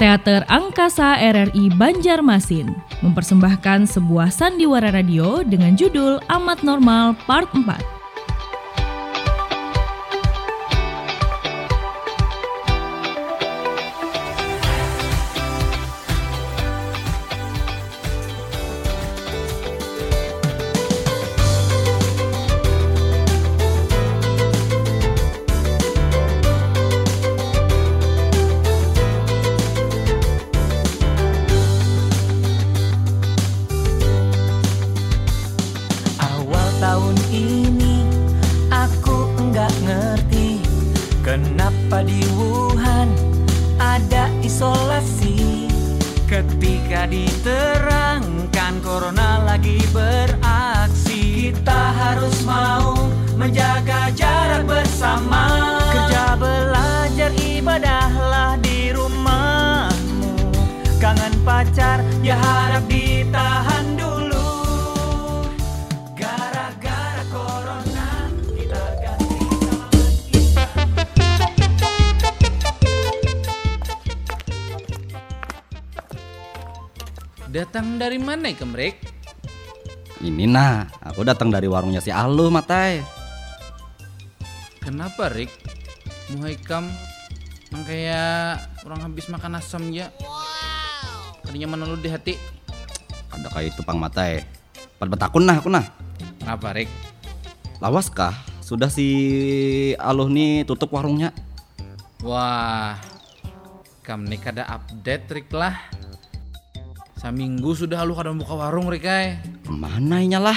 Teater Angkasa RRI Banjarmasin mempersembahkan sebuah sandiwara radio dengan judul Amat Normal Part 4. Kenapa di Wuhan ada isolasi? Ketika diterangkan corona lagi beraksi. Kita harus mau menjaga jarak bersama. Kerja belajar ibadahlah di rumahmu. Kangen pacar ya harap ditahan Datang dari mana Kemrek? Ini nah, aku datang dari warungnya si Alu, Matai. Kenapa, Rik? Muhaikam Nang kayak orang habis makan asam ya. Wow. Tadinya mana lu di hati? Ada kayak itu pang matai. Pada betakun nah aku nah. Kenapa, Rik? Lawas kah? Sudah si Aluh nih tutup warungnya. Wah, kamu nih kada update Rik lah. Saminggu sudah lu kadang buka warung Rikai. Mana lah?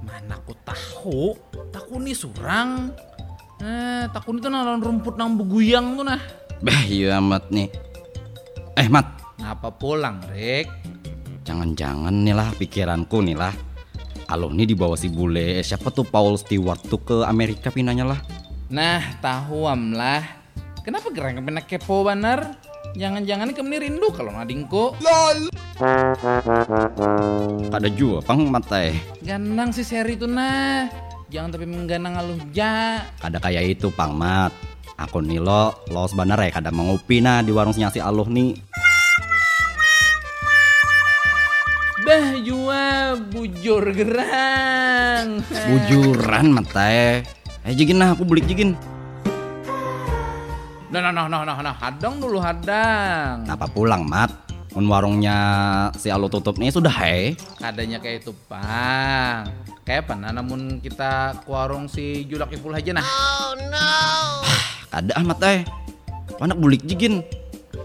Mana aku tahu? Taku nih surang. Eh, taku itu nalan rumput nang beguyang tuh nah. Bah, iya amat nih. Eh, Mat. Ngapa pulang, Rek? Jangan-jangan nih lah pikiranku nih lah. Kalau nih dibawa si bule, eh, siapa tuh Paul Stewart tuh ke Amerika pinanya lah. Nah, tahu am lah. Kenapa gerang kena kepo banar? Jangan-jangan kamu rindu kalau nadingko. LOL. Ada juga pang matai. Ganang si Seri itu nah. Jangan tapi mengganang aluh ja. Kada kayak itu pang mat. Aku nih lo, lo sebenarnya kada mengopi nah di warung si aluh nih. Bah jua bujur gerang. Bujuran matai. Eh jigin nah aku beli jigin. Nah, nah, nah, nah, nah, nah, hadang dulu hadang. Apa pulang, Mat? Mun warungnya si Alo tutup nih sudah hai. Kadanya kayak itu, Bang. Kayak apa nah, namun kita ke warung si Julak Ipul aja nah. Oh no. Kada amat eh. Anak bulik jigin.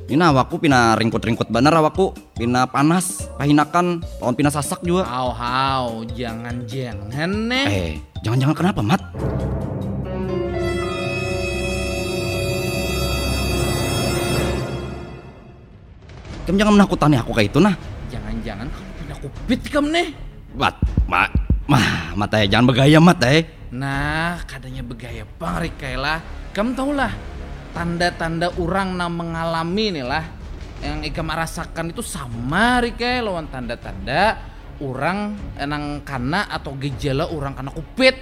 Ini awakku pina ringkut-ringkut bener awakku. Pina panas, pahinakan, lawan pina sasak juga. Hau hau, jangan-jangan nih. Eh, jangan-jangan kenapa, Mat? Kamu jangan menakutani aku kayak itu nah. Jangan-jangan kamu punya kupit kamu nih. Mat, ma, mah, mata ya jangan begaya mata ya. Nah, kadanya begaya bang Rikaela. Kamu tahu lah, tanda-tanda orang yang mengalami nih lah. Yang Ika merasakan itu sama Rika lawan tanda-tanda orang enang kana atau gejala orang kena kupit.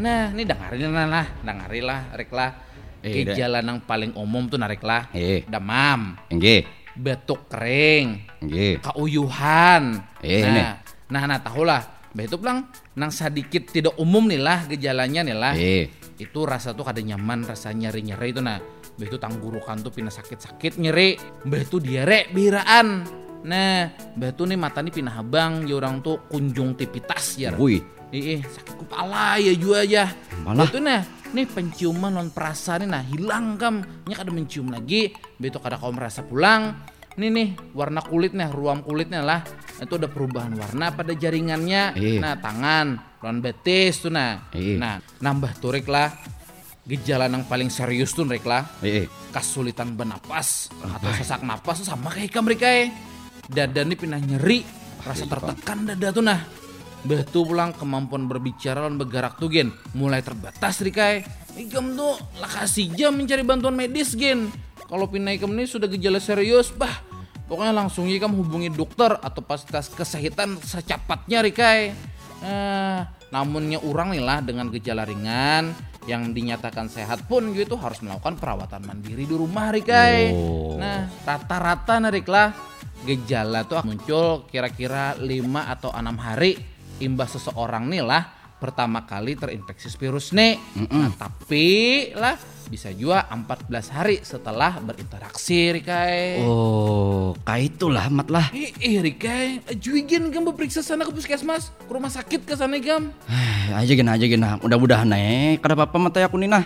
Nah, ini dengerin lah, dengerin lah, Rik lah. Eh, gejala yang paling umum tuh narik lah. Eh. Demam. Enggak batuk kering, yeah. kauyuhan. Yeah, nah, nah, nah, tahu lah. Batuk lang, nang sedikit tidak umum nih lah gejalanya nih lah. Yeah. Itu rasa tuh kada nyaman, rasa nyeri-nyeri itu nah. Itu tanggurukan tuh pindah sakit-sakit nyeri. Itu diare biraan. Nah, itu nih mata nih pindah habang, ya orang tuh konjungtivitas ya. Wih. Ih, sakit kepala ya juga aja. Malah. Itu nah, nih penciuman non perasa nih nah hilang kam nya kada mencium lagi begitu kada kau merasa pulang nih nih warna kulitnya ruam kulitnya lah itu ada perubahan warna pada jaringannya Iyi. nah tangan lawan betis tuh nah Iyi. nah nambah turik lah gejala yang paling serius tuh mereka lah Iyi. kesulitan bernapas atau sesak napas sama kayak mereka ya dada nih pindah nyeri rasa tertekan dada tuh nah Betul pulang kemampuan berbicara dan bergerak tuh gen mulai terbatas Rikai. Ikam tuh lah kasih jam mencari bantuan medis gen. Kalau pindah ikam ini sudah gejala serius, bah pokoknya langsung ikam hubungi dokter atau fasilitas kesehatan secepatnya Rikai. Eh, Namunnya orang nih lah dengan gejala ringan yang dinyatakan sehat pun gitu harus melakukan perawatan mandiri di rumah Rikai. Oh. Nah, rata-rata narik lah gejala tuh muncul kira-kira 5 atau enam hari imbas seseorang nih lah pertama kali terinfeksi virus nih. Nah, tapi lah bisa juga 14 hari setelah berinteraksi Rikai. Oh, kayak itulah mat lah. Eh, eh Rikai, juigen kan periksa sana ke puskesmas, ke rumah sakit ke sana gam. Aja gini aja gini. Mudah-mudahan eh kada apa-apa mata aku nih nah.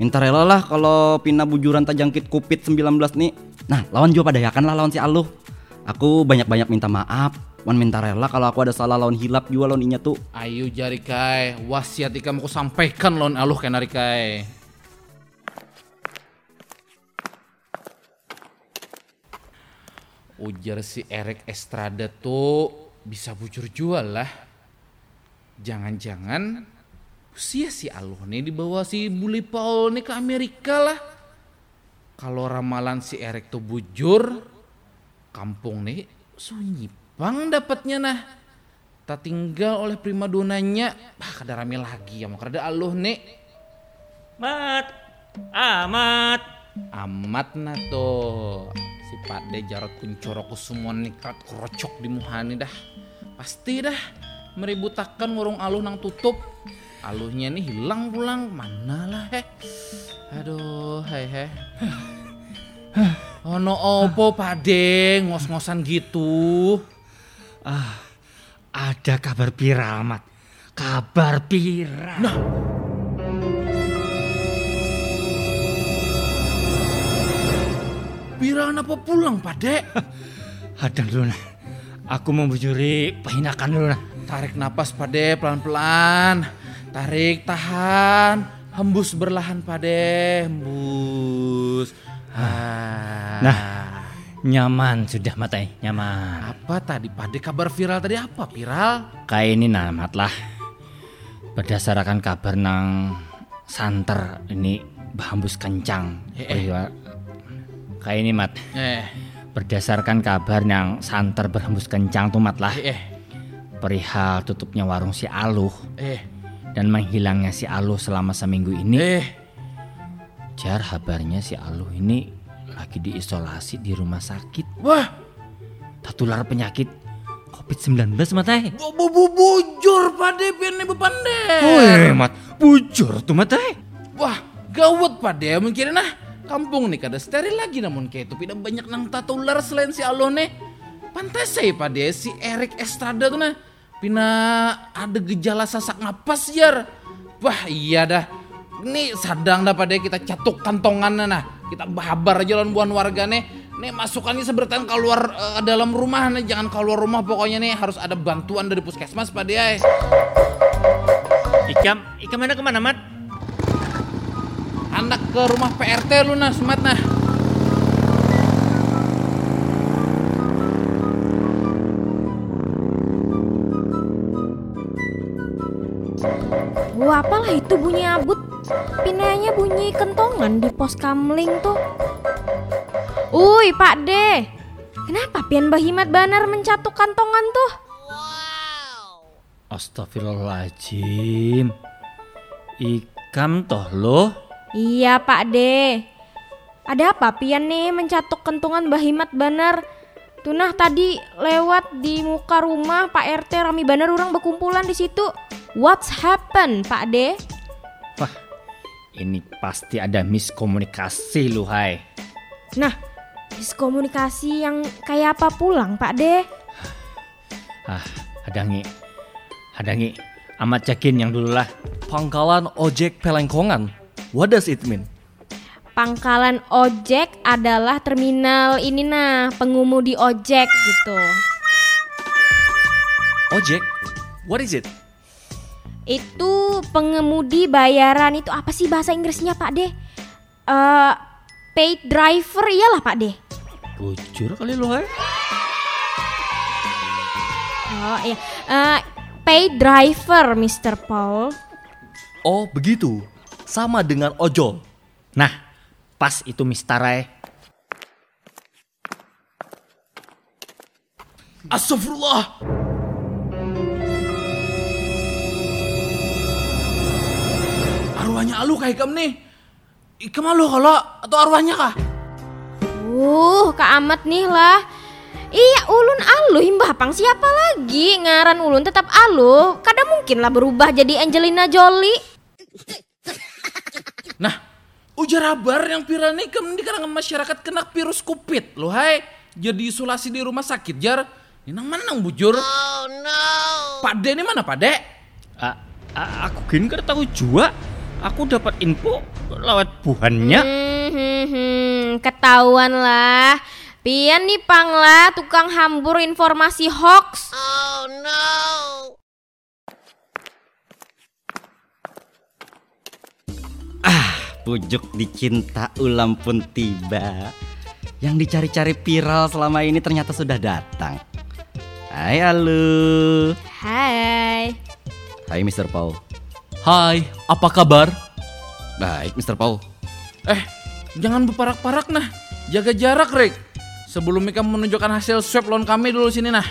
Minta rela lah kalau pina bujuran terjangkit covid 19 nih. Nah, lawan juga pada yakan lah lawan si Aluh. Aku banyak-banyak minta maaf. Wan minta rela kalau aku ada salah lawan hilap juga lawan inya tuh. Ayo jari kai, wasiat ikam aku sampaikan lon aluh kena Rikai. Ujar si Eric Estrada tuh bisa bujur jual lah. Jangan-jangan usia si Aluh nih dibawa si Bully Paul nih ke Amerika lah. Kalau ramalan si Eric tuh bujur, kampung nih sunyi bang dapatnya nah. Tak tinggal oleh primadonanya, bah kada rame lagi ya mau kada Aluh nih. Mat, amat. Amat nah tuh si Pakde Jarot kuncorok semua nikrat kerocok di muhani dah. Pasti dah meributakan warung aluh nang tutup. Aluhnya nih hilang pulang mana lah heh. Aduh hei heh. Oh no opo Pakde ngos-ngosan gitu. Ada kabar viral, Mat. Kabar viral. Nah. Viral apa pulang Pakde? Hadang dulu nah. Aku mau bujuri pahinakan dulu nah. Tarik napas pade pelan-pelan. Tarik, tahan. Hembus berlahan pade. Hembus. Ah. Nah. Nyaman sudah matai, nyaman. Apa tadi pade kabar viral tadi apa viral? Kayak ini nah, Mat lah. Berdasarkan kabar nang santer ini bahambus kencang. Eh, eh. Kayak ini, Mat. Eh, Berdasarkan kabar yang santer berhembus kencang tuh, Mat lah. eh, eh, Perihal tutupnya warung si Aluh eh, dan menghilangnya si Aluh selama seminggu ini. eh. Jar kabarnya si Aluh ini lagi diisolasi di rumah sakit. Wah, Tertular penyakit COVID-19 matai. bu, bu, bu, bujur pade pian bepande. Woi, mat bujur tuh matai. Wah, gawat pade mungkin nah. Kampung nih kada steril lagi namun kayak itu tidak banyak nang tato ular selain si Alone. Pantas saya pade si Eric Estrada tuh nah. Pina ada gejala sasak napas jar. Wah iya dah. Ini sadang dah pade kita catuk kantongan nah. Kita bahabar aja lawan buan warga nih. Nih masukannya seberatan keluar eh, dalam rumah nih. Jangan keluar rumah pokoknya nih harus ada bantuan dari puskesmas pade ay. Ikam, ikam mana ke mana mat? Anak ke rumah PRT lu nah semat nah. Wah, apalah itu bunyi abut? Pinanya bunyi kentongan di pos kamling tuh. Uy, Pak D. Kenapa pian Bahimat Banar mencatuk kantongan tuh? Astagfirullahaladzim. Ikam toh loh. Iya, Pak D. Ada apa pian nih mencatuk kentongan Bahimat Banar? Tunah tadi lewat di muka rumah Pak RT Rami Banar orang berkumpulan di situ. What's happen, Pak D? Wah, ini pasti ada miskomunikasi lu hai. Nah, miskomunikasi yang kayak apa pulang, Pak D? Ah, hadangi. Hadangi. Amat yakin yang dulu lah. Pangkalan ojek pelengkongan. What does it mean? Pangkalan ojek adalah terminal ini nah, pengemudi ojek gitu. Ojek? What is it? Itu pengemudi bayaran itu apa sih bahasa Inggrisnya, Pak De? Eh, paid driver iyalah, Pak De. Bujur kali lu hai. Oh iya, Eh, paid driver, Mr. Paul. Oh begitu. Sama dengan ojol. Nah, pas itu Mistarai. Astagfirullah. arwahnya alu kayak ikam nih. Ikam alu kalau atau arwahnya kah? Uh, Kak Amat nih lah. Iya, ulun alu himbah pang siapa lagi? Ngaran ulun tetap alu. Kadang mungkin lah berubah jadi Angelina Jolie. Ujar kabar yang viral nih kam di kalangan masyarakat kena virus covid lo hai. Jadi isolasi di rumah sakit jar. Ini nang manang bujur. Oh no. Pak De ini mana Pak De? A- a- aku gini kan tahu juga. Aku dapat info lewat buhannya. Hmm, hmm, hmm, ketahuan lah. Pian nih pang lah tukang hambur informasi hoax. Pujuk dicinta ulam pun tiba. Yang dicari-cari viral selama ini ternyata sudah datang. Hai Alu. Hai. Hai Mr. Paul. Hai, apa kabar? Baik Mr. Paul. Eh, jangan berparak-parak nah. Jaga jarak, Rick. Sebelum Mika menunjukkan hasil swab lawan kami dulu sini nah.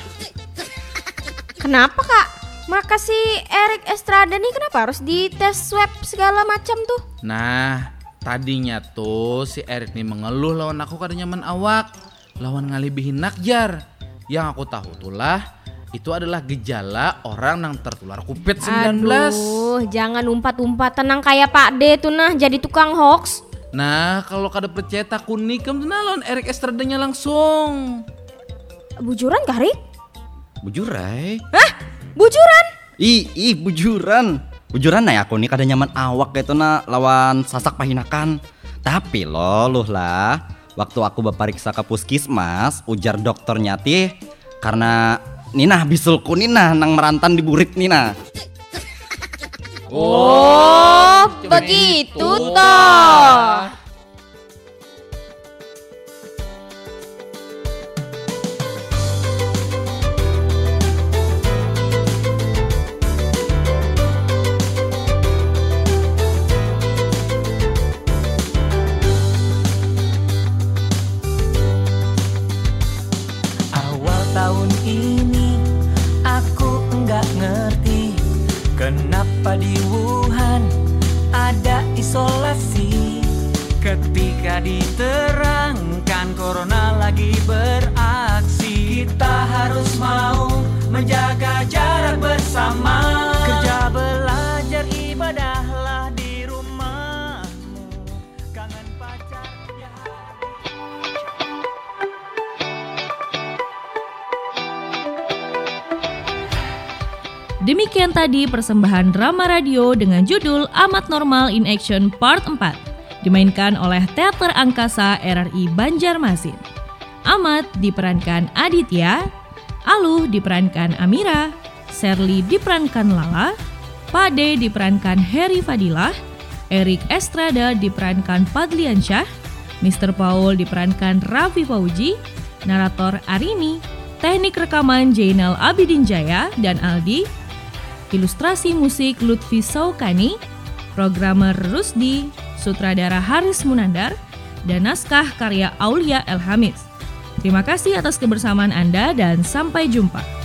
Kenapa kak? Makasih Eric Estrada nih kenapa harus dites swab segala macam tuh? Nah, tadinya tuh si Erik nih mengeluh lawan aku kada nyaman awak. Lawan ngalibihin nakjar. Yang aku tahu tuh lah, itu adalah gejala orang yang tertular COVID-19. Aduh, jangan umpat-umpat tenang kayak Pak D tuh nah jadi tukang hoax. Nah, kalau kada percaya takun nikem tuh nah lawan Erik Estradanya langsung. Bujuran kah Rick? Bujurai. Hah? Bujuran? Ih, ih bujuran. Bujuran nah aku nih kada nyaman awak gitu na lawan sasak pahinakan. Tapi lo luh lah, waktu aku bapariksa ke puskesmas, ujar dokternya tih karena Nina bisulku Nina nang merantan di burit Nina. Oh, begitu toh. Kenapa di Wuhan ada isolasi. Ketika diterangkan corona lagi beraksi. Kita harus mau menjaga jarak bersama Demikian tadi persembahan drama radio dengan judul Amat Normal in Action Part 4 dimainkan oleh Teater Angkasa RRI Banjarmasin. Amat diperankan Aditya, Aluh diperankan Amira, Serly diperankan Lala, Pade diperankan Heri Fadilah, Erik Estrada diperankan Padliansyah, Mr. Paul diperankan Raffi Fauji, narator Arini, teknik rekaman Jainal Abidin Jaya dan Aldi, ilustrasi musik Lutfi Saukani, programmer Rusdi, sutradara Haris Munandar, dan naskah karya Aulia Elhamis. Terima kasih atas kebersamaan Anda dan sampai jumpa.